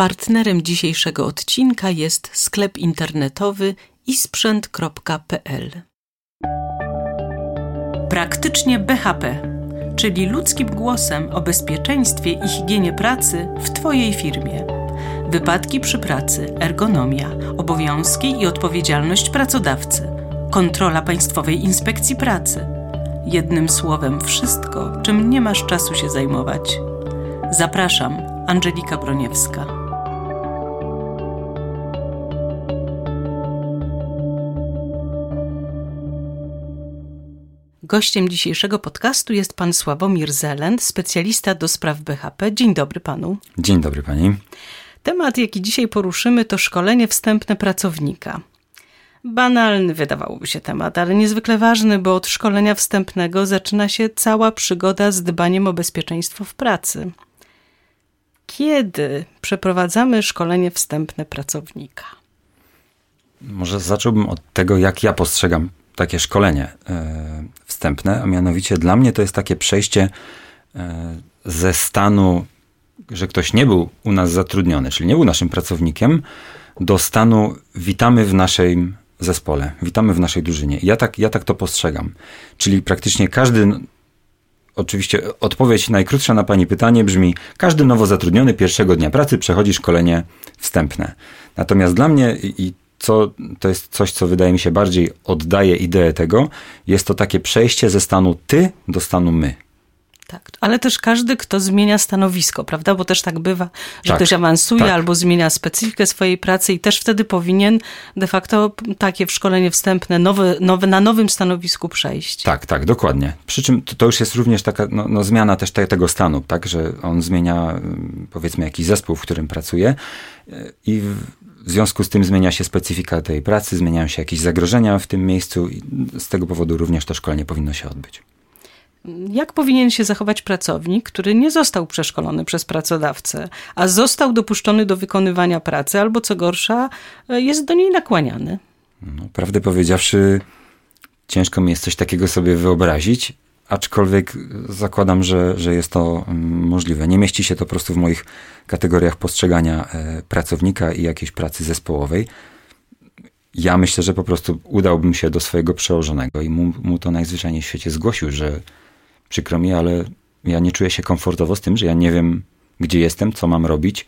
Partnerem dzisiejszego odcinka jest sklep internetowy isprzęt.pl. Praktycznie BHP, czyli ludzkim głosem o bezpieczeństwie i higienie pracy w Twojej firmie. Wypadki przy pracy, ergonomia, obowiązki i odpowiedzialność pracodawcy, kontrola Państwowej Inspekcji Pracy. Jednym słowem, wszystko, czym nie masz czasu się zajmować. Zapraszam, Angelika Broniewska. Gościem dzisiejszego podcastu jest pan Sławomir Zelend, specjalista do spraw BHP. Dzień dobry panu. Dzień dobry pani. Temat, jaki dzisiaj poruszymy, to szkolenie wstępne pracownika. Banalny wydawałoby się temat, ale niezwykle ważny, bo od szkolenia wstępnego zaczyna się cała przygoda z dbaniem o bezpieczeństwo w pracy. Kiedy przeprowadzamy szkolenie wstępne pracownika? Może zacząłbym od tego, jak ja postrzegam takie szkolenie e, wstępne, a mianowicie dla mnie to jest takie przejście e, ze stanu, że ktoś nie był u nas zatrudniony, czyli nie był naszym pracownikiem, do stanu witamy w naszym zespole, witamy w naszej drużynie. Ja tak, ja tak to postrzegam. Czyli praktycznie każdy, oczywiście odpowiedź najkrótsza na Pani pytanie brzmi, każdy nowo zatrudniony pierwszego dnia pracy przechodzi szkolenie wstępne. Natomiast dla mnie, i co, to jest coś, co wydaje mi się bardziej oddaje ideę tego, jest to takie przejście ze stanu ty do stanu my. Tak, ale też każdy, kto zmienia stanowisko, prawda? Bo też tak bywa, że tak, ktoś awansuje tak. albo zmienia specyfikę swojej pracy i też wtedy powinien de facto takie w szkolenie wstępne nowe, nowe, na nowym stanowisku przejść. Tak, tak, dokładnie. Przy czym to, to już jest również taka no, no zmiana też te, tego stanu, tak? Że on zmienia mm, powiedzmy jakiś zespół, w którym pracuje i w związku z tym zmienia się specyfika tej pracy, zmieniają się jakieś zagrożenia w tym miejscu i z tego powodu również to szkolenie powinno się odbyć. Jak powinien się zachować pracownik, który nie został przeszkolony przez pracodawcę, a został dopuszczony do wykonywania pracy, albo co gorsza, jest do niej nakłaniany? No, prawdę powiedziawszy, ciężko mi jest coś takiego sobie wyobrazić, aczkolwiek zakładam, że, że jest to mm, możliwe. Nie mieści się to po prostu w moich kategoriach postrzegania e, pracownika i jakiejś pracy zespołowej. Ja myślę, że po prostu udałbym się do swojego przełożonego i mu, mu to najzwyczajniej w świecie zgłosił, że przykro mi, ale ja nie czuję się komfortowo z tym, że ja nie wiem, gdzie jestem, co mam robić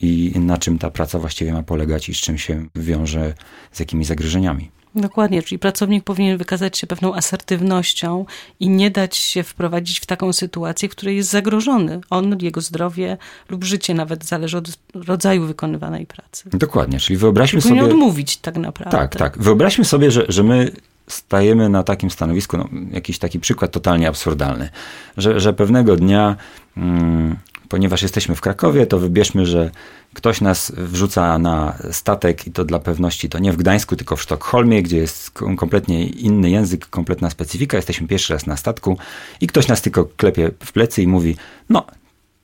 i na czym ta praca właściwie ma polegać i z czym się wiąże, z jakimi zagrożeniami. Dokładnie, czyli pracownik powinien wykazać się pewną asertywnością i nie dać się wprowadzić w taką sytuację, w której jest zagrożony. On, jego zdrowie lub życie nawet zależy od rodzaju wykonywanej pracy. Dokładnie, czyli wyobraźmy czyli sobie... odmówić tak naprawdę. Tak, tak. Wyobraźmy sobie, że, że my stajemy na takim stanowisku, no, jakiś taki przykład totalnie absurdalny, że, że pewnego dnia... Hmm, ponieważ jesteśmy w Krakowie, to wybierzmy, że ktoś nas wrzuca na statek i to dla pewności to nie w Gdańsku, tylko w Sztokholmie, gdzie jest kompletnie inny język, kompletna specyfika. Jesteśmy pierwszy raz na statku i ktoś nas tylko klepie w plecy i mówi: No,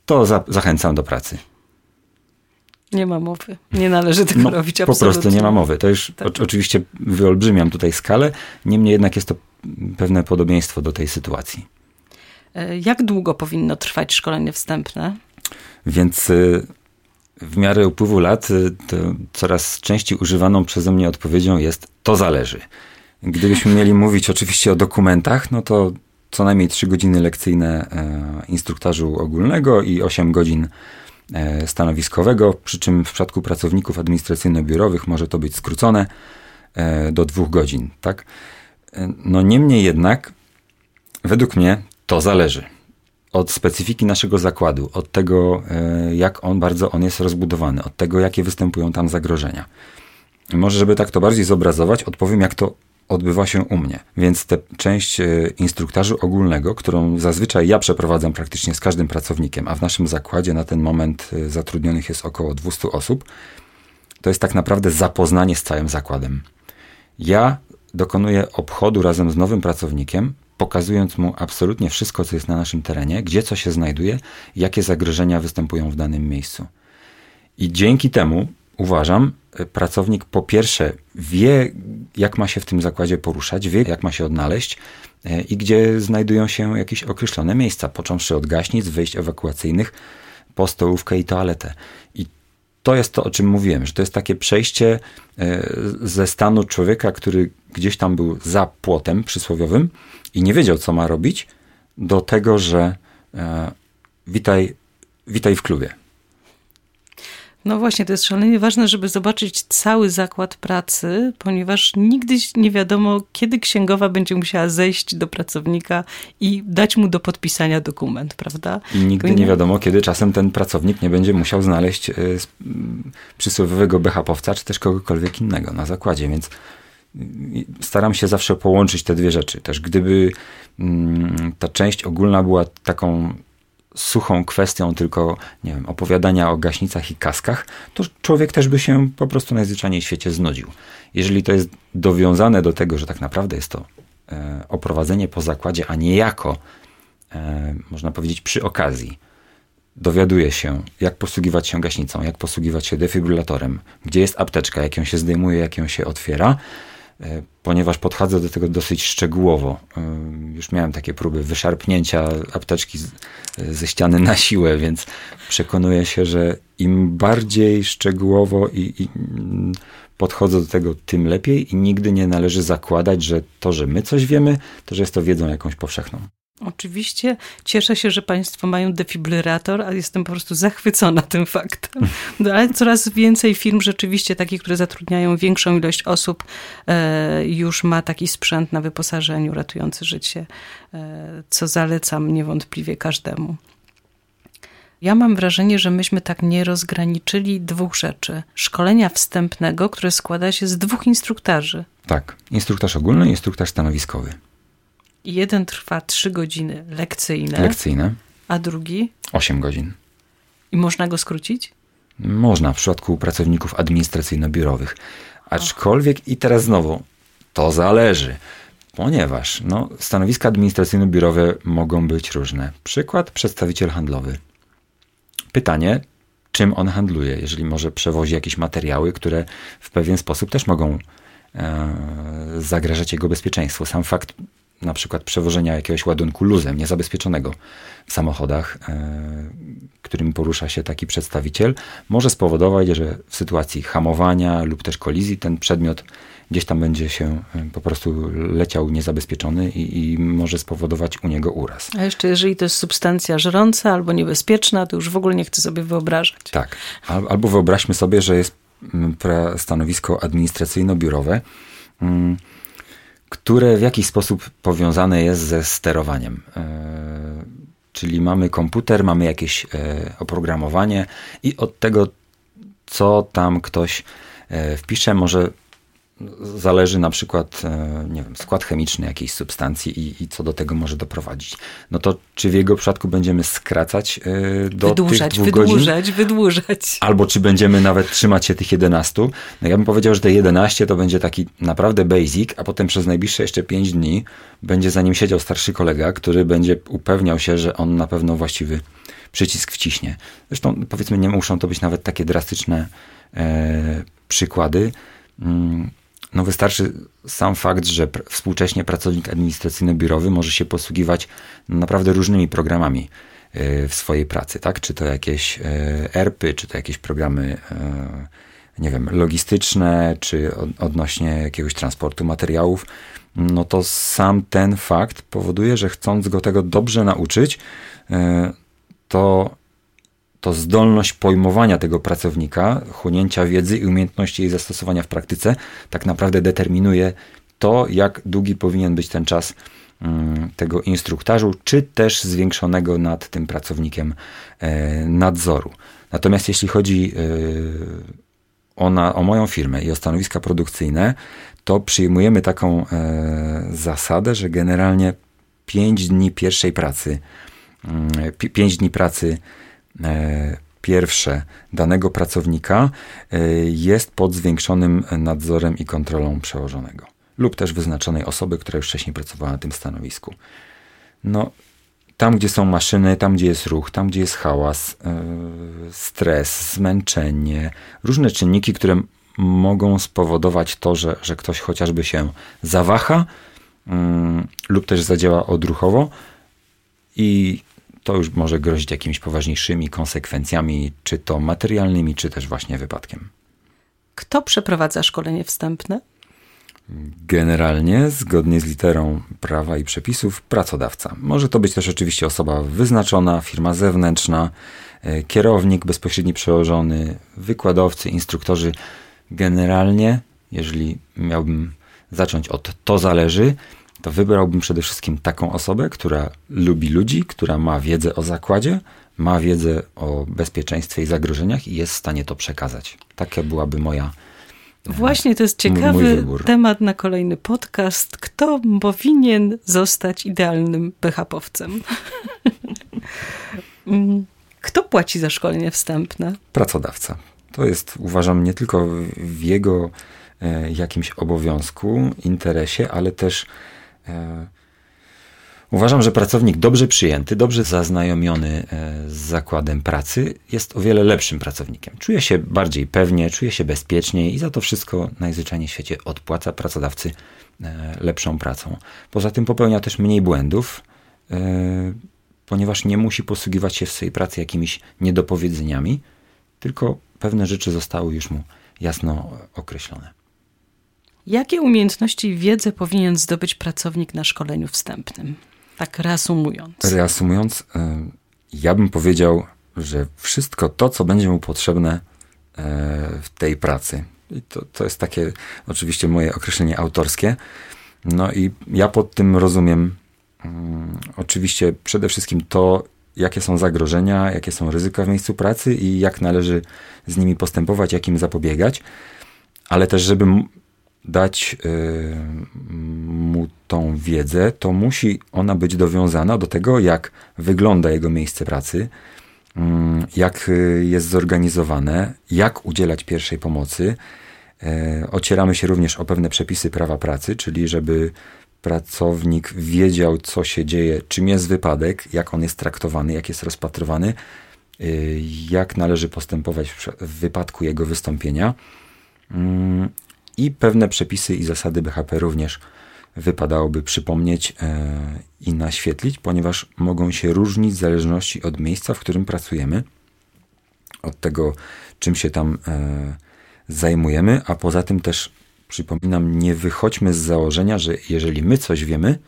to za zachęcam do pracy. Nie ma mowy. Nie należy tego no, robić absolutnie. Po prostu nie ma mowy. To już tak. o, oczywiście wyolbrzymiam tutaj skalę, niemniej jednak jest to pewne podobieństwo do tej sytuacji. E, jak długo powinno trwać szkolenie wstępne? Więc y, w miarę upływu lat y, coraz częściej używaną przeze mnie odpowiedzią jest to zależy. Gdybyśmy mieli mówić oczywiście o dokumentach, no to co najmniej 3 godziny lekcyjne e, instruktażu ogólnego i 8 godzin e, stanowiskowego, przy czym w przypadku pracowników administracyjno-biurowych może to być skrócone do dwóch godzin, tak? No niemniej jednak, według mnie to zależy od specyfiki naszego zakładu, od tego, e, jak on bardzo on jest rozbudowany, od tego, jakie występują tam zagrożenia. Może, żeby tak to bardziej zobrazować, odpowiem, jak to odbywa się u mnie. Więc tę część e, instruktażu ogólnego, którą zazwyczaj ja przeprowadzam praktycznie z każdym pracownikiem, a w naszym zakładzie na ten moment e, zatrudnionych jest około 200 osób, to jest tak naprawdę zapoznanie z całym zakładem. Ja dokonuję obchodu razem z nowym pracownikiem, pokazując mu absolutnie wszystko, co jest na naszym terenie, gdzie co się znajduje, jakie zagrożenia występują w danym miejscu. I dzięki temu uważam, e, pracownik po pierwsze wie, jak ma się w tym zakładzie poruszać, wie, jak ma się odnaleźć e, i gdzie znajdują się jakieś określone miejsca, począwszy od gaśnic, wyjść ewakuacyjnych, po stołówkę i toaletę. I to jest to, o czym mówiłem, że to jest takie przejście e, ze stanu człowieka, który gdzieś tam był za płotem przysłowiowym i nie wiedział, co ma robić, do tego, że e, witaj, witaj w klubie. No właśnie, to jest szalenie ważne, żeby zobaczyć cały zakład pracy, ponieważ nigdy nie wiadomo, kiedy księgowa będzie musiała zejść do pracownika i dać mu do podpisania dokument, prawda? I nigdy nie wiadomo, kiedy czasem ten pracownik nie będzie musiał znaleźć e, przysłowiowego BHP-owca, czy też kogokolwiek innego na zakładzie, więc staram się zawsze połączyć te dwie rzeczy. Też gdyby mm, ta część ogólna była taką suchą kwestią tylko, nie wiem, opowiadania o gaśnicach i kaskach, to człowiek też by się po prostu najzwyczajniej w świecie znudził. Jeżeli to jest dowiązane do tego, że tak naprawdę jest to e, oprowadzenie po zakładzie, a nie jako, e, można powiedzieć, przy okazji, dowiaduje się, jak posługiwać się gaśnicą, jak posługiwać się defibrylatorem, gdzie jest apteczka, jak ją się zdejmuje, jak ją się otwiera, ponieważ podchodzę do tego dosyć szczegółowo. E, już miałem takie próby wyszarpnięcia apteczki ze ściany na siłę, więc przekonuję się, że im bardziej szczegółowo i, i mm, podchodzę do tego, tym lepiej i nigdy nie należy zakładać, że to, że my coś wiemy, to, że jest to wiedzą jakąś powszechną. Oczywiście cieszę się, że Państwo mają defibrylator, a jestem po prostu zachwycona tym faktem. No, ale coraz więcej firm rzeczywiście, takich, które zatrudniają większą ilość osób, e, już ma taki sprzęt na wyposażeniu ratujący życie, e, co zalecam niewątpliwie każdemu. Ja mam wrażenie, że myśmy tak nie rozgraniczyli dwóch rzeczy. Szkolenia wstępnego, które składa się z dwóch instruktarzy. Tak, instruktaż ogólny i instruktaż stanowiskowy. Jeden trwa 3 godziny lekcyjne. Lekcyjne. A drugi? 8 godzin. I można go skrócić? Można w przypadku pracowników administracyjno-biurowych. Aczkolwiek i teraz znowu, to zależy. Ponieważ no, stanowiska administracyjno-biurowe mogą być różne. Przykład przedstawiciel handlowy. Pytanie, czym on handluje, jeżeli może przewozi jakieś materiały, które w pewien sposób też mogą e, zagrażać jego bezpieczeństwu. Sam fakt na przykład przewożenia jakiegoś ładunku luzem niezabezpieczonego w samochodach, e, którym porusza się taki przedstawiciel, może spowodować, że w sytuacji hamowania lub też kolizji ten przedmiot gdzieś tam będzie się e, po prostu leciał niezabezpieczony i, i, może spowodować u niego uraz. A jeszcze jeżeli to jest substancja żrąca albo niebezpieczna, to już w ogóle nie chcę sobie wyobrażać. Tak. Albo wyobraźmy sobie, że jest stanowisko administracyjno-biurowe, mm, które w jakiś sposób powiązane jest ze sterowaniem. E, czyli mamy komputer, mamy jakieś e, oprogramowanie i od tego, co tam ktoś e, wpisze, może zależy na przykład, e, nie wiem, skład chemiczny jakiejś substancji i, i, co do tego może doprowadzić. No to czy w jego przypadku będziemy skracać e, do wydłużać, tych dwóch wydłużać, godzin? Wydłużać, Albo czy będziemy nawet trzymać się tych 11? No ja bym powiedział, że te 11 to będzie taki naprawdę basic, a potem przez najbliższe jeszcze 5 dni będzie za nim siedział starszy kolega, który będzie upewniał się, że on na pewno właściwy przycisk wciśnie. Zresztą powiedzmy, nie muszą to być nawet takie drastyczne e, przykłady. Mm, no wystarczy sam fakt, że współcześnie pracownik administracyjno-biurowy może się posługiwać naprawdę różnymi programami e, w swojej pracy, tak? Czy to jakieś e, ERPy, czy to jakieś programy, e, nie wiem, logistyczne, czy odnośnie jakiegoś transportu materiałów, no to sam ten fakt powoduje, że chcąc go tego dobrze nauczyć, to to zdolność pojmowania tego pracownika, chłonięcia wiedzy i umiejętności jej zastosowania w praktyce tak naprawdę determinuje to, jak długi powinien być ten czas mm, tego instruktażu, czy też zwiększonego nad tym pracownikiem e, nadzoru. Natomiast jeśli chodzi e, o, na, o moją firmę i o stanowiska produkcyjne, to przyjmujemy taką e, zasadę, że generalnie 5 dni pierwszej pracy, 5 mm, dni pracy pierwsze danego pracownika e, jest pod zwiększonym nadzorem i kontrolą przełożonego lub też wyznaczonej osoby, która już wcześniej pracowała na tym stanowisku. No, tam, gdzie są maszyny, tam, gdzie jest ruch, tam, gdzie jest hałas, e, stres, zmęczenie, różne czynniki, które mogą spowodować to, że, że ktoś chociażby się zawaha mm, lub też zadziała odruchowo i to już może grozić jakimiś poważniejszymi konsekwencjami, czy to materialnymi, czy też właśnie wypadkiem. Kto przeprowadza szkolenie wstępne? Generalnie, zgodnie z literą prawa i przepisów, pracodawca. Może to być też oczywiście osoba wyznaczona, firma zewnętrzna, e, kierownik, bezpośredni przełożony, wykładowcy, instruktorzy. Generalnie, jeżeli miałbym zacząć od to zależy, to wybrałbym przede wszystkim taką osobę, która lubi ludzi, która ma wiedzę o zakładzie, ma wiedzę o bezpieczeństwie i zagrożeniach i jest w stanie to przekazać. Taka byłaby moja. Właśnie to jest ciekawy temat na kolejny podcast. Kto powinien zostać idealnym PHP-owcem? Kto płaci za szkolenie wstępne? Pracodawca. To jest, uważam, nie tylko w jego e, jakimś obowiązku, interesie, ale też Uważam, że pracownik dobrze przyjęty, dobrze zaznajomiony e, z zakładem pracy jest o wiele lepszym pracownikiem. Czuje się bardziej pewnie, czuje się bezpieczniej i za to wszystko najzwyczajniej w świecie odpłaca pracodawcy e, lepszą pracą. Poza tym popełnia też mniej błędów, e, ponieważ nie musi posługiwać się w swojej pracy jakimiś niedopowiedzeniami, tylko pewne rzeczy zostały już mu jasno określone. Jakie umiejętności i wiedzę powinien zdobyć pracownik na szkoleniu wstępnym? Tak reasumując. Reasumując, e, ja bym powiedział, że wszystko to, co będzie mu potrzebne e, w tej pracy. I to, to jest takie oczywiście moje określenie autorskie. No i ja pod tym rozumiem um, oczywiście przede wszystkim to, jakie są zagrożenia, jakie są ryzyka w miejscu pracy i jak należy z nimi postępować, jak im zapobiegać, ale też, żeby dać y, mu tą wiedzę, to musi ona być dowiązana do tego, jak wygląda jego miejsce pracy, mm, jak y, jest zorganizowane, jak udzielać pierwszej pomocy. E, ocieramy się również o pewne przepisy prawa pracy, czyli żeby pracownik wiedział, co się dzieje, czym jest wypadek, jak on jest traktowany, jak jest rozpatrywany, y, jak należy postępować w wypadku jego wystąpienia. I pewne przepisy i zasady BHP również wypadałoby przypomnieć e, i naświetlić, ponieważ mogą się różnić w zależności od miejsca, w którym pracujemy, od tego, czym się tam e, zajmujemy, a poza tym też przypominam, nie wychodźmy z założenia, że jeżeli my coś wiemy,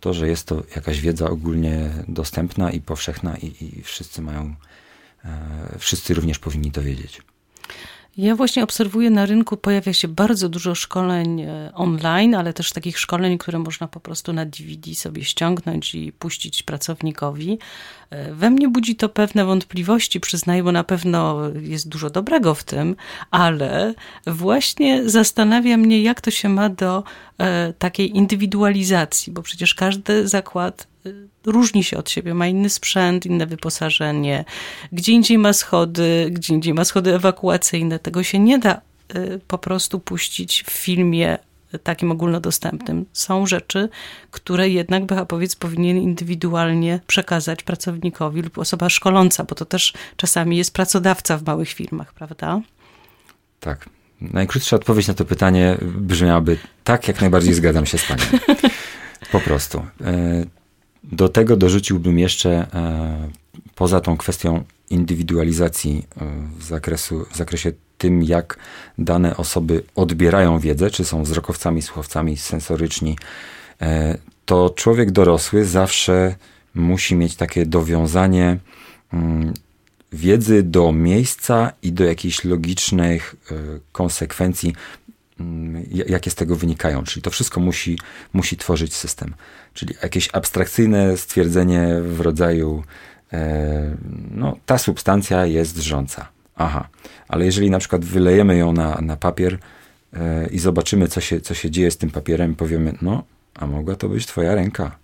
to że jest to jakaś wiedza ogólnie dostępna i powszechna i, i wszyscy mają, e, wszyscy również powinni to wiedzieć. Ja właśnie obserwuję na rynku, pojawia się bardzo dużo szkoleń e, online, ale też takich szkoleń, które można po prostu na DVD sobie ściągnąć i puścić pracownikowi. E, we mnie budzi to pewne wątpliwości, przyznaję, bo na pewno jest dużo dobrego w tym, ale właśnie zastanawia mnie, jak to się ma do e, takiej indywidualizacji, bo przecież każdy zakład różni się od siebie, ma inny sprzęt, inne wyposażenie, gdzie indziej ma schody, gdzie indziej ma schody ewakuacyjne. Tego się nie da y, po prostu puścić w filmie takim ogólnodostępnym. Są rzeczy, które jednak BHPowiec powinien indywidualnie przekazać pracownikowi lub osoba szkoląca, bo to też czasami jest pracodawca w małych firmach, prawda? Tak. Najkrótsza odpowiedź na to pytanie brzmiałaby tak, jak najbardziej zgadzam się z Panią. Po prostu. Do tego dorzuciłbym jeszcze, e, poza tą kwestią indywidualizacji e, w, zakresu, w zakresie tym, jak dane osoby odbierają wiedzę, czy są wzrokowcami, słuchowcami, sensoryczni, e, to człowiek dorosły zawsze musi mieć takie dowiązanie mm, wiedzy do miejsca i do jakichś logicznych konsekwencji, mm, jakie z tego wynikają. Czyli to wszystko musi, musi tworzyć system. Czyli jakieś abstrakcyjne stwierdzenie w rodzaju e, no, ta substancja jest drżąca. Aha, ale jeżeli na przykład wylejemy ją na, na papier e, i zobaczymy, co się, co się dzieje z tym papierem, powiemy, no, a mogła to być twoja ręka.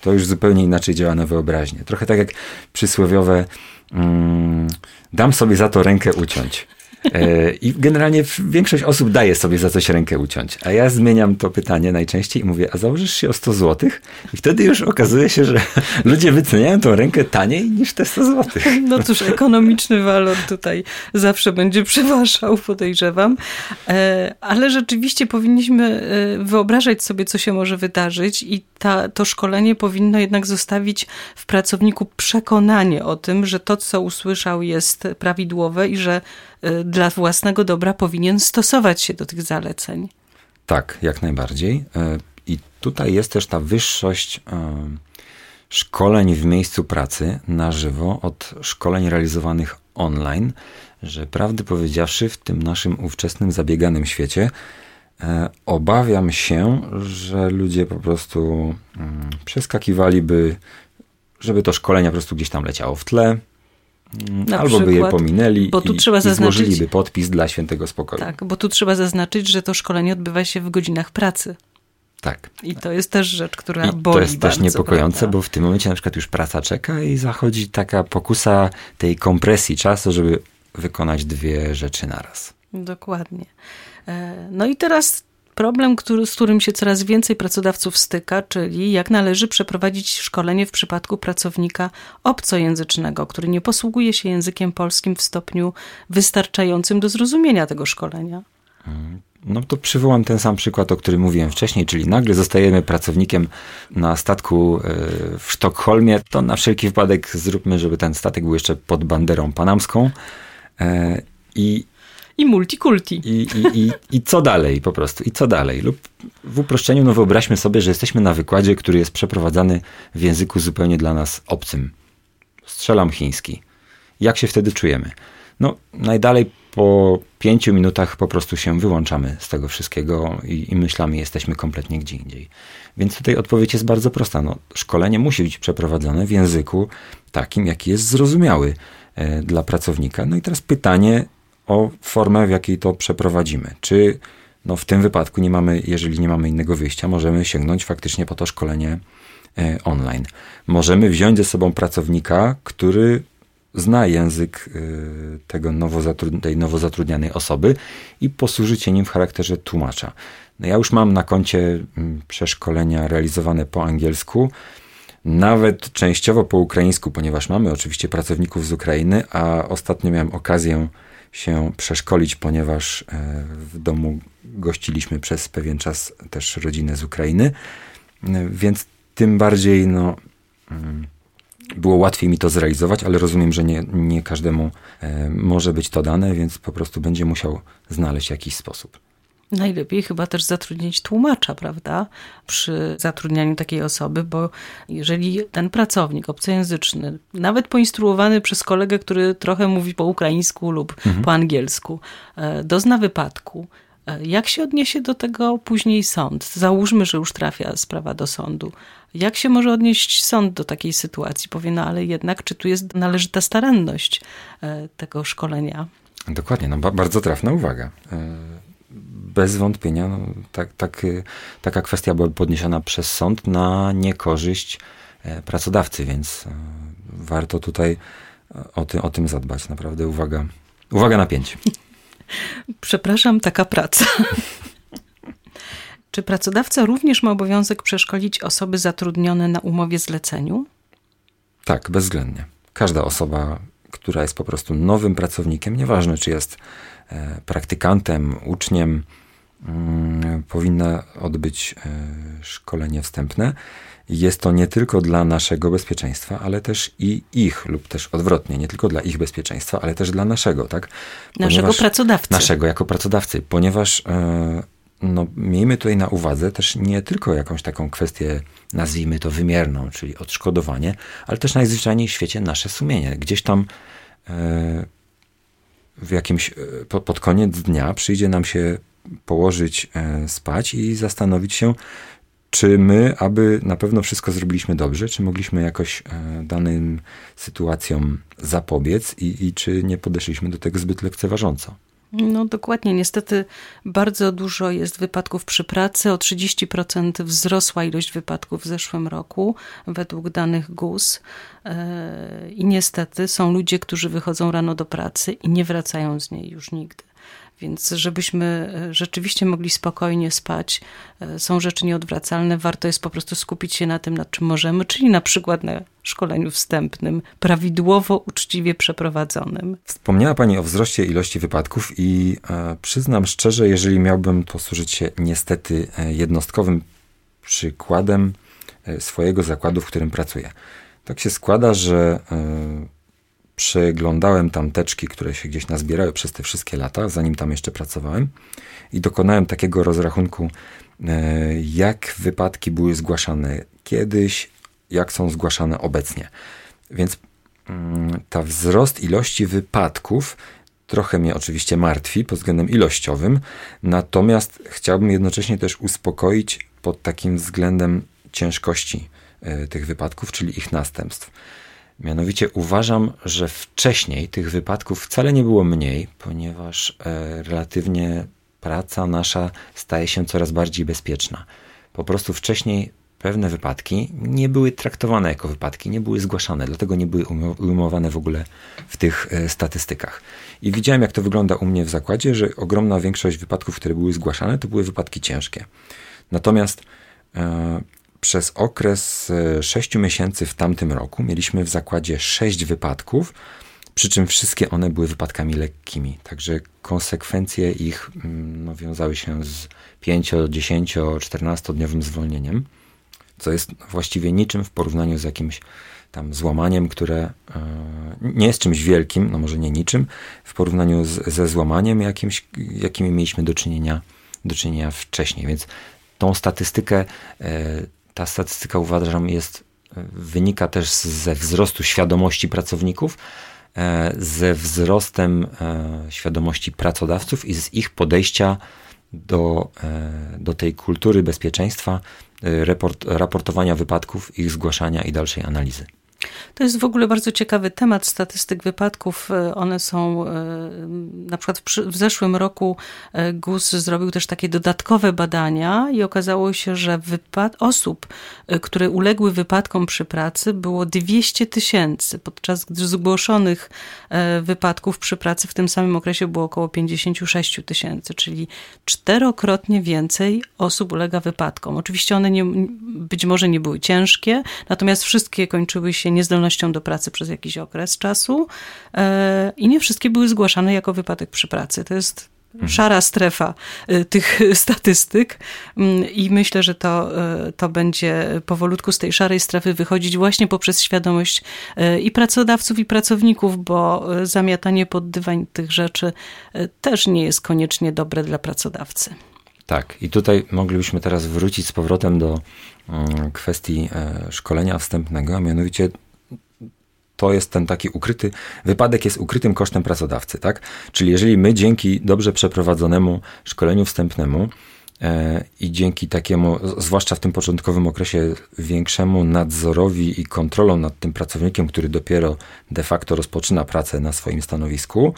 To już zupełnie inaczej działa na wyobraźnię. Trochę tak jak przysłowiowe mm, dam sobie za to rękę uciąć. E, I generalnie większość osób daje sobie za coś rękę uciąć. A ja zmieniam to pytanie najczęściej i mówię, a założysz się o 100 zł? I wtedy już okazuje się, że ludzie wyceniają tą rękę taniej niż te 100 zł. No cóż, ekonomiczny walor tutaj zawsze będzie przeważał, podejrzewam. E, ale rzeczywiście powinniśmy e, wyobrażać sobie, co się może wydarzyć i ta, to szkolenie powinno jednak zostawić w pracowniku przekonanie o tym, że to, co usłyszał jest prawidłowe i że dla własnego dobra powinien stosować się do tych zaleceń. Tak, jak najbardziej. Y, I tutaj jest też ta wyższość y, szkoleń w miejscu pracy na żywo od szkoleń realizowanych online, że prawdę powiedziawszy, w tym naszym ówczesnym zabieganym świecie, obawiam się, że ludzie po prostu mm, przeskakiwaliby, żeby to szkolenie po prostu gdzieś tam leciało w tle, na Albo przykład, by je pominęli bo tu i, trzeba i zaznaczyć, złożyliby podpis dla świętego spokoju. Tak, bo tu trzeba zaznaczyć, że to szkolenie odbywa się w godzinach pracy. Tak. I to jest też rzecz, która I boli To jest bardzo, też niepokojące, prawda? bo w tym momencie na przykład już praca czeka i zachodzi taka pokusa tej kompresji czasu, żeby wykonać dwie rzeczy naraz. Dokładnie. E, no i teraz problem, który, z którym się coraz więcej pracodawców styka, czyli jak należy przeprowadzić szkolenie w przypadku pracownika obcojęzycznego, który nie posługuje się językiem polskim w stopniu wystarczającym do zrozumienia tego szkolenia. No to przywołam ten sam przykład, o którym mówiłem wcześniej, czyli nagle zostajemy pracownikiem na statku e, w Sztokholmie, to na wszelki wypadek zróbmy, żeby ten statek był jeszcze pod banderą panamską. E, I i multikulti. I, i, i, I co dalej po prostu? I co dalej? Lub w uproszczeniu, no wyobraźmy sobie, że jesteśmy na wykładzie, który jest przeprowadzany w języku zupełnie dla nas obcym. Strzelam chiński. Jak się wtedy czujemy? No, najdalej po pięciu minutach po prostu się wyłączamy z tego wszystkiego i, i myślami jesteśmy kompletnie gdzie indziej. Więc tutaj odpowiedź jest bardzo prosta. No, szkolenie musi być przeprowadzone w języku takim, jaki jest zrozumiały e, dla pracownika. No i teraz pytanie, o formę, w jakiej to przeprowadzimy. Czy no w tym wypadku nie mamy, jeżeli nie mamy innego wyjścia, możemy sięgnąć faktycznie po to szkolenie e, online. Możemy wziąć ze sobą pracownika, który zna język e, tego nowo tej nowo zatrudnianej osoby i posłużyć się nim w charakterze tłumacza. No ja już mam na koncie mm, przeszkolenia realizowane po angielsku, nawet częściowo po ukraińsku, ponieważ mamy oczywiście pracowników z Ukrainy, a ostatnio miałem okazję się przeszkolić, ponieważ e, w domu gościliśmy przez pewien czas też rodzinę z Ukrainy, e, więc tym bardziej no, mm, było łatwiej mi to zrealizować, ale rozumiem, że nie, nie każdemu e, może być to dane, więc po prostu będzie musiał znaleźć jakiś sposób. Najlepiej chyba też zatrudnić tłumacza, prawda, przy zatrudnianiu takiej osoby, bo jeżeli ten pracownik obcojęzyczny, nawet poinstruowany przez kolegę, który trochę mówi po ukraińsku lub mhm. po angielsku, e, dozna wypadku, e, jak się odniesie do tego później sąd? Załóżmy, że już trafia sprawa do sądu. Jak się może odnieść sąd do takiej sytuacji? Powie, no ale jednak, czy tu jest należyta staranność e, tego szkolenia? Dokładnie, no bardzo trafna uwaga bez wątpienia no, tak, tak, taka kwestia była podniesiona przez sąd na niekorzyść e, pracodawcy, więc e, warto tutaj e, o, ty, o tym zadbać. Naprawdę uwaga, uwaga na pięć. Przepraszam, taka praca. Czy pracodawca również ma obowiązek przeszkolić osoby zatrudnione na umowie zleceniu? Tak, bezwzględnie. Każda osoba, która jest po prostu nowym pracownikiem, nieważne czy jest praktykantem, uczniem, powinna odbyć e, szkolenie wstępne. Jest to nie tylko dla naszego bezpieczeństwa, ale też i ich, lub też odwrotnie, nie tylko dla ich bezpieczeństwa, ale też dla naszego, tak? Ponieważ, naszego pracodawcy. Naszego jako pracodawcy, ponieważ e, no, miejmy tutaj na uwadze też nie tylko jakąś taką kwestię, nazwijmy to wymierną, czyli odszkodowanie, ale też najzwyczajniej w świecie nasze sumienie. Gdzieś tam e, w jakimś, pod koniec dnia przyjdzie nam się położyć e, spać i zastanowić się, czy my, aby na pewno wszystko zrobiliśmy dobrze, czy mogliśmy jakoś e, danym sytuacjom zapobiec i, i czy nie podeszliśmy do tego zbyt lekceważąco. No dokładnie, niestety bardzo dużo jest wypadków przy pracy. O 30% wzrosła ilość wypadków w zeszłym roku według danych GUS. E, I niestety są ludzie, którzy wychodzą rano do pracy i nie wracają z niej już nigdy. Więc żebyśmy e, rzeczywiście mogli spokojnie spać, e, są rzeczy nieodwracalne. Warto jest po prostu skupić się na tym, nad czym możemy, czyli na przykład na szkoleniu wstępnym, prawidłowo, uczciwie przeprowadzonym. Wspomniała Pani o wzroście ilości wypadków i e, przyznam szczerze, jeżeli miałbym posłużyć się niestety e, jednostkowym przykładem swojego zakładu, w którym pracuję. Tak się składa, że e, przeglądałem tam teczki, które się gdzieś nazbierały przez te wszystkie lata, zanim tam jeszcze pracowałem i dokonałem takiego rozrachunku, e, jak wypadki były zgłaszane kiedyś, jak są zgłaszane obecnie. Więc mm, ta wzrost ilości wypadków trochę mnie oczywiście martwi pod względem ilościowym, natomiast chciałbym jednocześnie też uspokoić pod takim względem ciężkości e, tych wypadków, czyli ich następstw. Mianowicie uważam, że wcześniej tych wypadków wcale nie było mniej, ponieważ e, relatywnie praca nasza staje się coraz bardziej bezpieczna. Po prostu wcześniej pewne wypadki nie były traktowane jako wypadki, nie były zgłaszane, dlatego nie były ujmowane w ogóle w tych e, statystykach. I widziałem, jak to wygląda u mnie w zakładzie, że ogromna większość wypadków, które były zgłaszane, to były wypadki ciężkie. Natomiast e, przez okres 6 miesięcy w tamtym roku mieliśmy w zakładzie 6 wypadków, przy czym wszystkie one były wypadkami lekkimi. Także konsekwencje ich mm, no, wiązały się z 5, 10, 14 dniowym zwolnieniem, co jest właściwie niczym w porównaniu z jakimś tam złamaniem, które e, nie jest czymś wielkim, no może nie niczym, w porównaniu z, ze złamaniem jakimś, jakimi mieliśmy do czynienia, do czynienia wcześniej. Więc tą statystykę e, ta statystyka uważam jest, e, wynika też ze wzrostu świadomości pracowników, e, ze wzrostem e, świadomości pracodawców i z ich podejścia do, do tej kultury bezpieczeństwa, report, raportowania wypadków, ich zgłaszania i dalszej analizy. To jest w ogóle bardzo ciekawy temat statystyk wypadków. E, one są, e, na przykład w, zeszłym roku e, GUS zrobił też takie dodatkowe badania i okazało się, że osób, które uległy wypadkom przy pracy było 200 tysięcy, podczas gdy zgłoszonych wypadków przy pracy w tym samym okresie było około 56 tysięcy, czyli czterokrotnie więcej osób ulega wypadkom. Oczywiście one nie, być może nie były ciężkie, natomiast wszystkie kończyły się niezdolnością do pracy przez jakiś okres czasu e, i nie wszystkie były zgłaszane jako wypadek przy pracy. To jest mhm. szara strefa e, tych statystyk mm, i myślę, że to, e, to będzie powolutku z tej szarej strefy wychodzić właśnie poprzez świadomość i pracodawców, i pracowników, bo zamiatanie pod dywan tych rzeczy też nie jest koniecznie dobre dla pracodawcy. Tak, i tutaj moglibyśmy teraz wrócić z powrotem do mm, kwestii szkolenia wstępnego, a mianowicie to jest ten taki ukryty, wypadek jest ukrytym kosztem pracodawcy, tak? Czyli jeżeli my dzięki dobrze przeprowadzonemu szkoleniu wstępnemu e, i dzięki takiemu, zwłaszcza w tym początkowym okresie, większemu nadzorowi i kontrolą nad tym pracownikiem, który dopiero de facto rozpoczyna pracę na swoim stanowisku,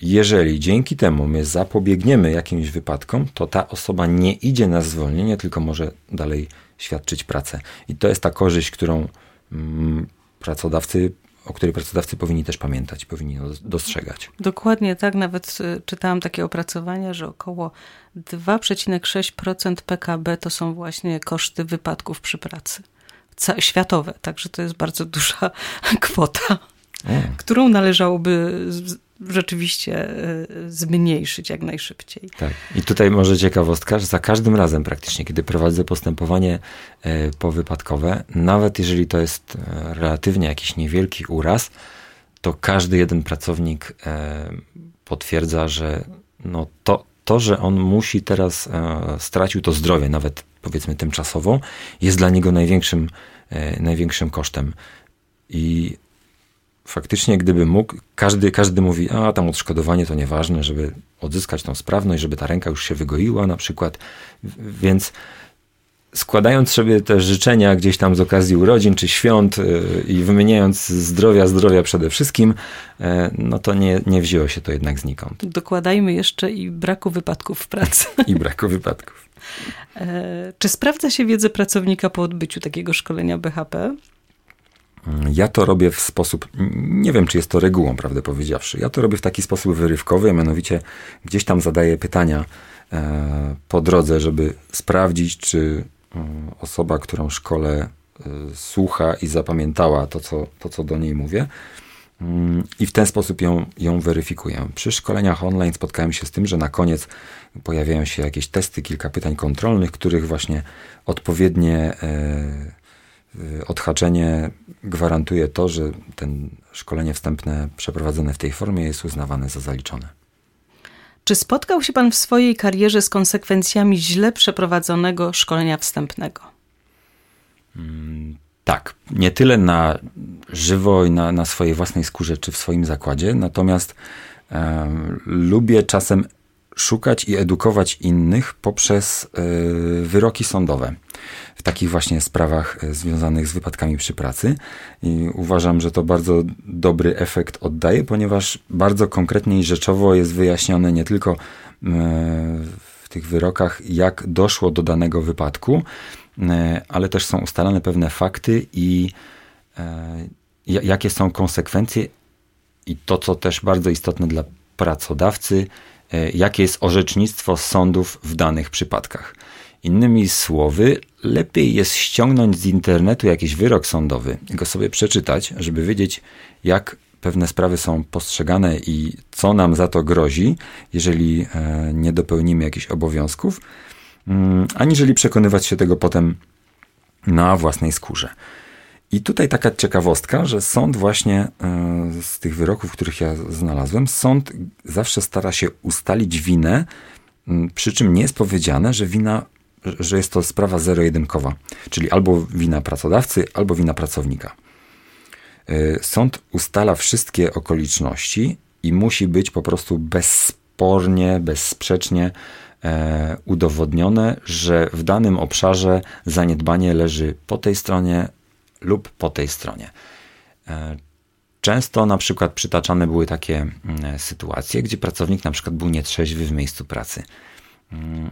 jeżeli dzięki temu my zapobiegniemy jakimś wypadkom, to ta osoba nie idzie na zwolnienie, tylko może dalej świadczyć pracę. I to jest ta korzyść, którą mm, pracodawcy o której pracodawcy powinni też pamiętać, powinni dostrzegać. Dokładnie tak, nawet y, czytałam takie opracowania, że około 2,6% PKB to są właśnie koszty wypadków przy pracy. Światowe, także to jest bardzo duża kwota, o. którą należałoby rzeczywiście e, zmniejszyć jak najszybciej. Tak. I tutaj może ciekawostka, że za każdym razem praktycznie, kiedy prowadzę postępowanie e, powypadkowe, nawet jeżeli to jest e, relatywnie jakiś niewielki uraz, to każdy jeden pracownik potwierdza, że no to, to, że on musi teraz stracił to zdrowie, nawet powiedzmy tymczasowo, jest dla niego największym, największym kosztem. I faktycznie gdyby mógł, każdy, każdy mówi, a tam odszkodowanie to nieważne, żeby odzyskać tą sprawność, żeby ta ręka już się wygoiła na przykład, więc składając sobie te życzenia gdzieś tam z okazji urodzin czy świąt y, i wymieniając zdrowia, zdrowia przede wszystkim, e, no to nie, nie wzięło się to jednak znikąd. Dokładajmy jeszcze i braku wypadków w pracy. I braku wypadków. E, czy sprawdza się wiedzę pracownika po odbyciu takiego szkolenia BHP? Ja to robię w sposób, nie wiem czy jest to regułą, prawdę powiedziawszy. Ja to robię w taki sposób wyrywkowy, mianowicie gdzieś tam zadaję pytania e, po drodze, żeby sprawdzić, czy e, osoba, którą szkole e, słucha i zapamiętała to, co, to, co do niej mówię. Mm, I w ten sposób ją, ją weryfikuję. Przy szkoleniach online spotkałem się z tym, że na koniec pojawiają się jakieś testy, kilka pytań kontrolnych, których właśnie odpowiednie Y, odhaczenie gwarantuje to, że ten szkolenie wstępne przeprowadzone w tej formie jest uznawane za zaliczone. Czy spotkał się Pan w swojej karierze z konsekwencjami źle przeprowadzonego szkolenia wstępnego? Mm, tak. Nie tyle na żywo i na, na swojej własnej skórze czy w swoim zakładzie, natomiast lubię czasem szukać i edukować innych poprzez e, wyroki sądowe w takich właśnie sprawach e, związanych z wypadkami przy pracy. I uważam, że to bardzo dobry efekt oddaje, ponieważ bardzo konkretnie i rzeczowo jest wyjaśnione nie tylko e, w tych wyrokach, jak doszło do danego wypadku, ale też są ustalane pewne fakty i jakie są konsekwencje i to, co też bardzo istotne dla pracodawcy, jakie jest orzecznictwo sądów w danych przypadkach. Innymi słowy, lepiej jest ściągnąć z internetu jakiś wyrok sądowy go sobie przeczytać, żeby wiedzieć, jak pewne sprawy są postrzegane i co nam za to grozi, jeżeli e, nie dopełnimy jakichś obowiązków, mm, aniżeli przekonywać się tego potem na własnej skórze. I tutaj taka ciekawostka, że sąd właśnie e, z tych wyroków, których ja znalazłem, sąd zawsze stara się ustalić winę, przy czym nie jest powiedziane, że wina, że jest to sprawa zero-jedynkowa, czyli albo wina pracodawcy, albo wina pracownika. E, sąd ustala wszystkie okoliczności i musi być po prostu bezspornie, bezsprzecznie e, udowodnione, że w danym obszarze zaniedbanie leży po tej stronie lub po tej stronie. E, często na przykład przytaczane były takie mm, sytuacje, gdzie pracownik na przykład był nietrzeźwy w miejscu pracy. Mm,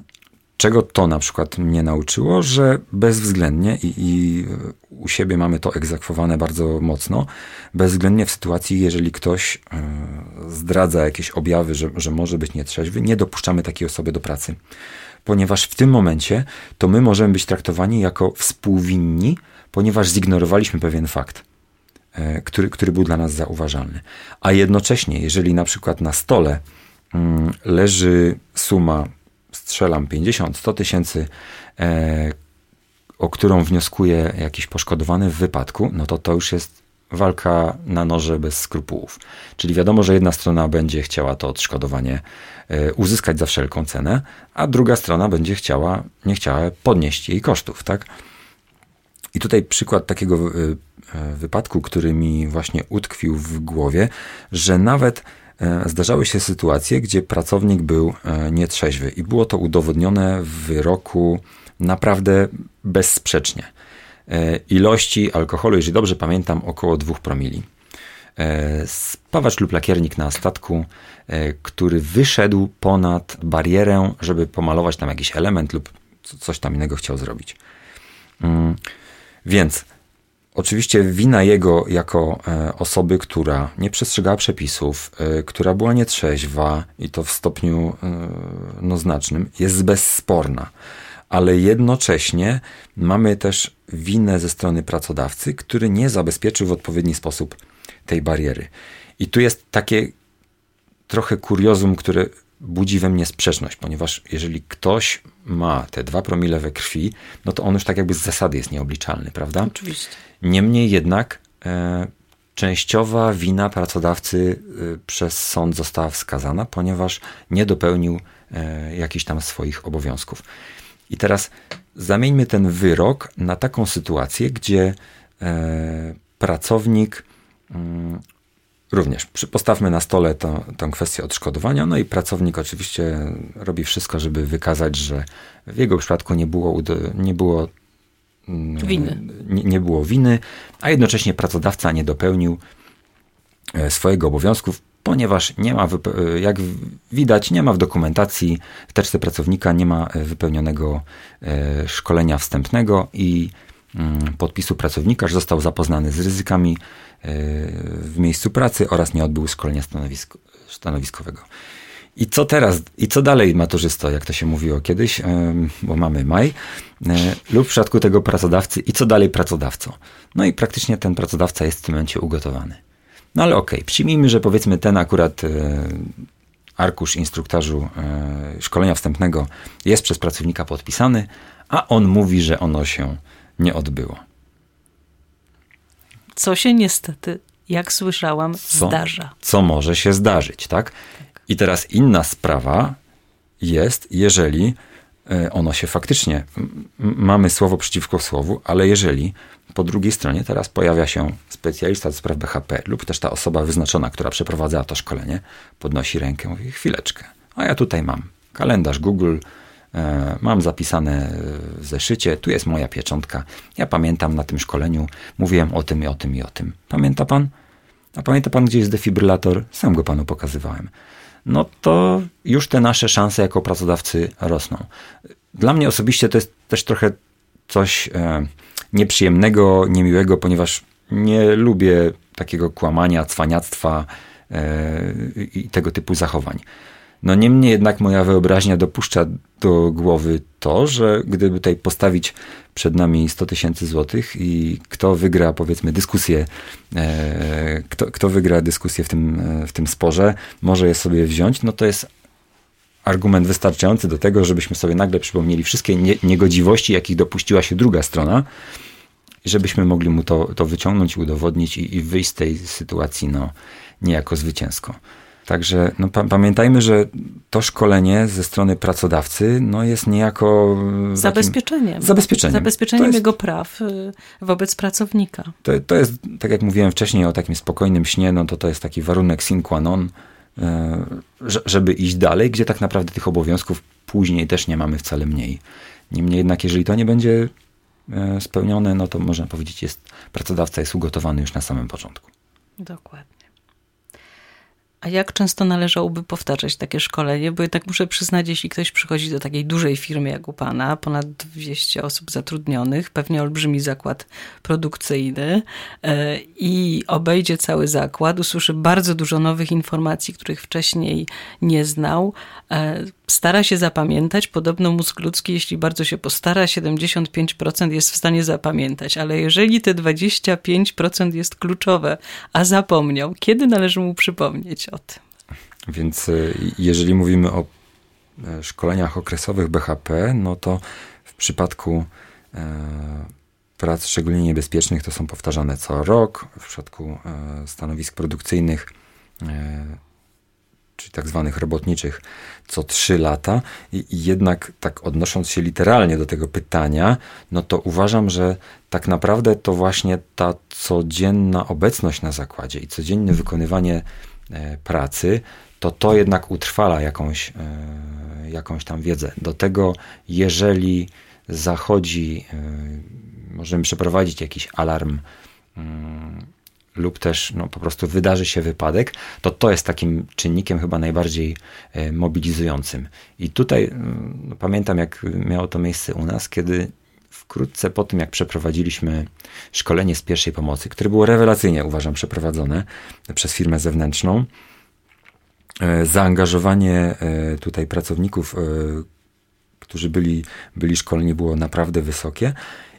czego to na przykład mnie nauczyło, że bezwzględnie i, i, u siebie mamy to egzekwowane bardzo mocno, bezwzględnie w sytuacji, jeżeli ktoś e, zdradza jakieś objawy, że, że może być nietrzeźwy, nie dopuszczamy takiej osoby do pracy. Ponieważ w tym momencie to my możemy być traktowani jako współwinni ponieważ zignorowaliśmy pewien fakt, e, który, który był dla nas zauważalny. A jednocześnie, jeżeli na przykład na stole mm, leży suma, strzelam 50-100 tysięcy, e, o którą wnioskuje jakiś poszkodowany w wypadku, no to to już jest walka na noże bez skrupułów. Czyli wiadomo, że jedna strona będzie chciała to odszkodowanie e, uzyskać za wszelką cenę, a druga strona będzie chciała, nie chciała podnieść jej kosztów, tak? I tutaj przykład takiego y, y, wypadku, który mi właśnie utkwił w głowie, że nawet e, zdarzały się sytuacje, gdzie pracownik był e, nietrzeźwy i było to udowodnione w wyroku naprawdę bezsprzecznie. E, ilości alkoholu, jeżeli dobrze pamiętam, około 2 promili. Spawacz lub lakiernik na statku, który wyszedł ponad barierę, żeby pomalować tam jakiś element lub coś tam innego chciał zrobić. Więc oczywiście wina jego jako e, osoby, która nie przestrzegała przepisów, e, która była nietrzeźwa i to w stopniu e, no, znacznym, jest bezsporna. Ale jednocześnie mamy też winę ze strony pracodawcy, który nie zabezpieczył w odpowiedni sposób tej bariery. I tu jest takie trochę kuriozum, które budzi we mnie sprzeczność, ponieważ jeżeli ktoś ma te dwa promile we krwi, no to on już tak jakby z zasady jest nieobliczalny, prawda? Oczywiście. Niemniej jednak e, częściowa wina pracodawcy e, przez sąd została wskazana, ponieważ nie dopełnił e, jakichś tam swoich obowiązków. I teraz zamieńmy ten wyrok na taką sytuację, gdzie e, pracownik mm, również postawmy na stole to, tę kwestię odszkodowania. No i pracownik oczywiście robi wszystko, żeby wykazać, że w jego przypadku nie było, nie było mm, winy. Nie, nie było winy, a jednocześnie pracodawca nie dopełnił e, swojego obowiązków, ponieważ nie ma, e, jak widać, nie ma w dokumentacji w teczce pracownika, nie ma e, wypełnionego szkolenia wstępnego i mm, podpisu pracownika, że został zapoznany z ryzykami w miejscu pracy oraz nie odbył szkolenia stanowisk, stanowiskowego. I co teraz, i co dalej maturzysto, jak to się mówiło kiedyś, bo mamy maj, e, lub w przypadku tego pracodawcy, i co dalej pracodawco. No i praktycznie ten pracodawca jest w tym momencie ugotowany. No ale okej, okay, przyjmijmy, że powiedzmy ten akurat e, arkusz instruktażu e, szkolenia wstępnego jest przez pracownika podpisany, a on mówi, że ono się nie odbyło. Co się niestety, jak słyszałam, co, zdarza. Co może się zdarzyć, tak? I teraz inna sprawa jest, jeżeli e, ono się faktycznie, mamy słowo przeciwko słowu, ale jeżeli po drugiej stronie teraz pojawia się specjalista do spraw BHP lub też ta osoba wyznaczona, która przeprowadzała to szkolenie, podnosi rękę, mówi chwileczkę, a ja tutaj mam kalendarz Google, mam zapisane w zeszycie, tu jest moja pieczątka. Ja pamiętam na tym szkoleniu, mówiłem o tym i o tym i o tym. Pamięta pan? A pamięta pan, gdzie jest defibrylator? Sam go panu pokazywałem no to już te nasze szanse jako pracodawcy rosną. Dla mnie osobiście to jest też trochę coś e, nieprzyjemnego, niemiłego, ponieważ nie lubię takiego kłamania, cwaniactwa e, i tego typu zachowań. No niemniej jednak moja wyobraźnia dopuszcza do głowy to, że gdyby tutaj postawić przed nami 100 tysięcy złotych i kto wygra powiedzmy dyskusję, e, kto, kto wygra dyskusję w tym, e, w tym sporze, może je sobie wziąć, no to jest argument wystarczający do tego, żebyśmy sobie nagle przypomnieli wszystkie nie, niegodziwości, jakich dopuściła się druga strona, żebyśmy mogli mu to, to wyciągnąć, udowodnić i, i wyjść z tej sytuacji no, niejako zwycięsko. Także no, pa pamiętajmy, że to szkolenie ze strony pracodawcy no, jest niejako. Zabezpieczeniem. Zabezpieczeniem. Zabezpieczeniem jest, jego praw y, wobec pracownika. To, to jest, tak jak mówiłem wcześniej o takim spokojnym śnie, no to to jest taki warunek sine qua non, y, żeby iść dalej, gdzie tak naprawdę tych obowiązków później też nie mamy wcale mniej. Niemniej jednak, jeżeli to nie będzie y, spełnione, no to można powiedzieć, jest pracodawca jest ugotowany już na samym początku. Dokładnie. A jak często należałoby powtarzać takie szkolenie? Bo jednak muszę przyznać, jeśli ktoś przychodzi do takiej dużej firmy jak u Pana, ponad 200 osób zatrudnionych, pewnie olbrzymi zakład produkcyjny e, i obejdzie cały zakład, usłyszy bardzo dużo nowych informacji, których wcześniej nie znał, e, stara się zapamiętać. Podobno mózg ludzki, jeśli bardzo się postara, 75% jest w stanie zapamiętać, ale jeżeli te 25% jest kluczowe, a zapomniał, kiedy należy mu przypomnieć o tym? Więc y, jeżeli mówimy o e, szkoleniach okresowych BHP, no to w przypadku e, prac szczególnie niebezpiecznych to są powtarzane co rok. W przypadku e, stanowisk produkcyjnych czyli tak zwanych robotniczych, co trzy lata. I, I, jednak tak odnosząc się literalnie do tego pytania, no to uważam, że tak naprawdę to właśnie ta codzienna obecność na zakładzie i codzienne wykonywanie e, pracy, to to jednak utrwala jakąś, e, jakąś tam wiedzę. Do tego, jeżeli zachodzi, e, możemy przeprowadzić jakiś alarm mm, lub też no, po prostu wydarzy się wypadek, to to jest takim czynnikiem chyba najbardziej e, mobilizującym. I tutaj mm, no, pamiętam, jak miało to miejsce u nas, kiedy wkrótce po tym, jak przeprowadziliśmy szkolenie z pierwszej pomocy, które było rewelacyjnie, uważam, przeprowadzone przez firmę zewnętrzną, e, zaangażowanie e, tutaj pracowników, którzy byli, byli szkoleni, było naprawdę wysokie.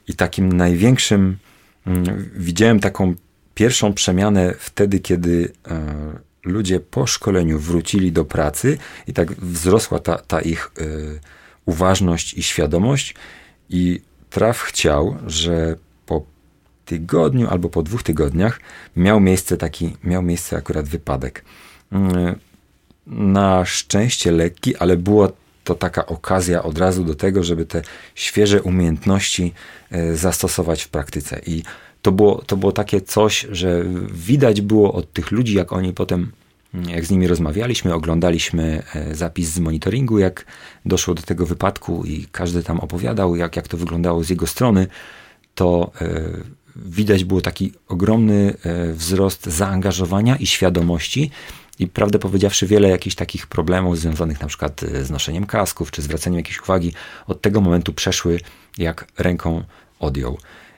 I takim największym, mm, widziałem taką pierwszą przemianę wtedy, kiedy e, ludzie po szkoleniu wrócili do pracy i tak wzrosła ta, ta ich e, uważność i świadomość i traf chciał, że po tygodniu albo po dwóch tygodniach miał miejsce taki, miał miejsce akurat wypadek. Mm, na szczęście lekki, ale było to taka okazja od razu do tego, żeby te świeże umiejętności e, zastosować w praktyce. I to było, to było takie coś, że widać było od tych ludzi, jak oni potem, jak z nimi rozmawialiśmy, oglądaliśmy e, zapis z monitoringu, jak doszło do tego wypadku i każdy tam opowiadał, jak, jak to wyglądało z jego strony, to e, widać było taki ogromny e, wzrost zaangażowania i świadomości. I prawdę powiedziawszy, wiele jakichś takich problemów związanych na przykład z noszeniem kasków, czy zwracaniem jakiejś uwagi, od tego momentu przeszły jak ręką odjął.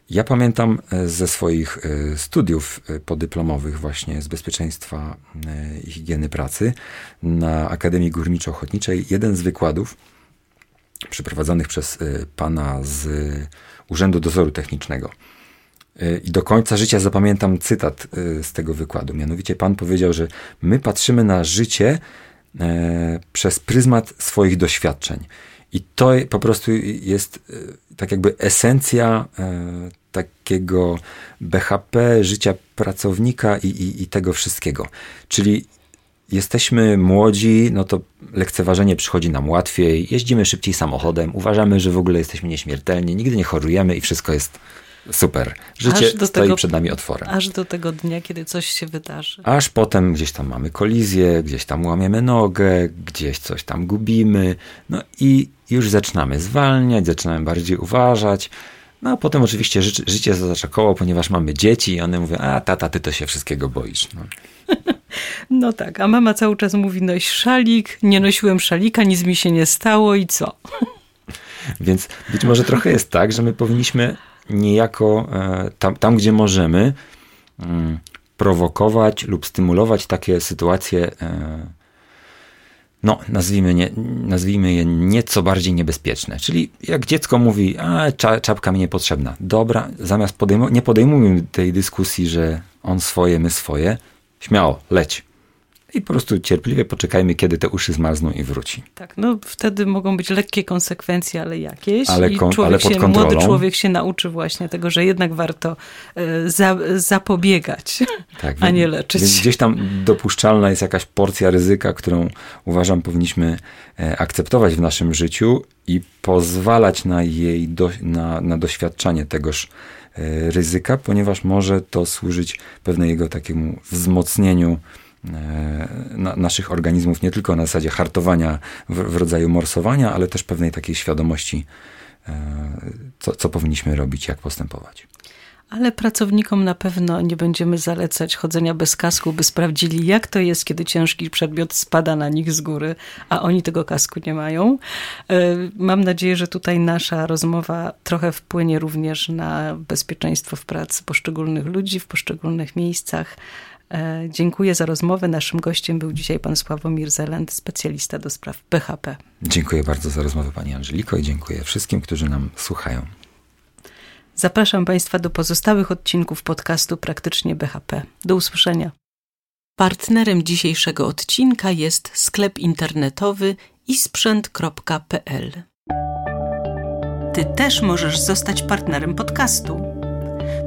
Ja pamiętam e, ze swoich e, studiów e, podyplomowych właśnie z bezpieczeństwa i higieny pracy na Akademii Górniczo-Ochotniczej jeden z wykładów przeprowadzonych przez pana z Urzędu Dozoru Technicznego. I do końca życia zapamiętam cytat z tego wykładu. Mianowicie pan powiedział, że my patrzymy na życie przez pryzmat swoich doświadczeń. I to po prostu jest tak jakby esencja e, takiego BHP, życia pracownika i, i, i tego wszystkiego. Czyli jesteśmy młodzi, no to lekceważenie przychodzi nam łatwiej, jeździmy szybciej samochodem, uważamy, że w ogóle jesteśmy nieśmiertelni, nigdy nie chorujemy i wszystko jest super. Życie stoi tego, przed nami otworem. Aż do tego dnia, kiedy coś się wydarzy. Aż potem gdzieś tam mamy kolizję, gdzieś tam łamiemy nogę, gdzieś coś tam gubimy, no i już zaczynamy zwalniać, zaczynamy bardziej uważać. No a potem oczywiście ży życie zaznacza koło, ponieważ mamy dzieci i one mówią, a tata, ty to się wszystkiego boisz. No. no tak, a mama cały czas mówi, noś szalik, nie nosiłem szalika, nic mi się nie stało i co? Więc być może trochę jest tak, że my powinniśmy niejako e, tam, tam gdzie możemy, mm, prowokować lub stymulować takie sytuacje, e, no, nazwijmy, nie, nazwijmy je nieco bardziej niebezpieczne. Czyli jak dziecko mówi, a czapka mi niepotrzebna. Dobra, zamiast podejmować, nie podejmujmy tej dyskusji, że on swoje, my swoje. Śmiało, leć i po prostu cierpliwie poczekajmy, kiedy te uszy zmarzną i wróci. Tak, no wtedy mogą być lekkie konsekwencje, ale jakieś. Ale, kon, ale pod się, kontrolą. Młody człowiek się nauczy właśnie tego, że jednak warto e, za, zapobiegać, tak, a nie leczyć. Więc gdzieś tam dopuszczalna jest jakaś porcja ryzyka, którą uważam powinniśmy e, akceptować w naszym życiu i pozwalać na jej do, na, na doświadczanie tegoż e, ryzyka, ponieważ może to służyć pewnego takiemu wzmocnieniu na, naszych organizmów nie tylko na zasadzie hartowania w, w, rodzaju morsowania, ale też pewnej takiej świadomości, e, co, co powinniśmy robić, jak postępować. Ale pracownikom na pewno nie będziemy zalecać chodzenia bez kasku, by sprawdzili, jak to jest, kiedy ciężki przedmiot spada na nich z góry, a oni tego kasku nie mają. E, mam nadzieję, że tutaj nasza rozmowa trochę wpłynie również na bezpieczeństwo w pracy poszczególnych ludzi w poszczególnych miejscach. E, dziękuję za rozmowę. Naszym gościem był dzisiaj pan Sławomir Zeland, specjalista do spraw PHP. Dziękuję bardzo za rozmowę pani Angeliko i dziękuję wszystkim, którzy nam słuchają. Zapraszam Państwa do pozostałych odcinków podcastu Praktycznie BHP. Do usłyszenia. Partnerem dzisiejszego odcinka jest sklep internetowy isprzęt.pl. Ty też możesz zostać partnerem podcastu.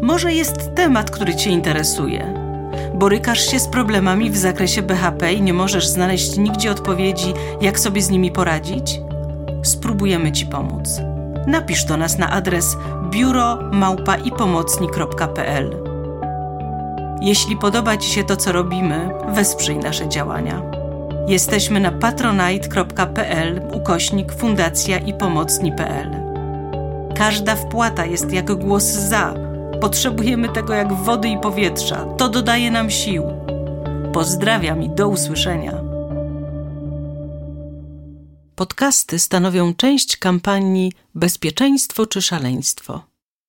Może jest temat, który Cię interesuje Borykasz się z problemami w zakresie BHP i nie możesz znaleźć nigdzie odpowiedzi, jak sobie z nimi poradzić? Spróbujemy Ci pomóc. Napisz do nas na adres biuro.małpaipomocni.pl Jeśli podoba Ci się to, co robimy, wesprzyj nasze działania. Jesteśmy na patronite.pl ukośnik fundacja i pomocni.pl. Każda wpłata jest jak głos za Potrzebujemy tego jak wody i powietrza. To dodaje nam sił. Pozdrawiam i do usłyszenia. Podcasty stanowią część kampanii Bezpieczeństwo czy szaleństwo.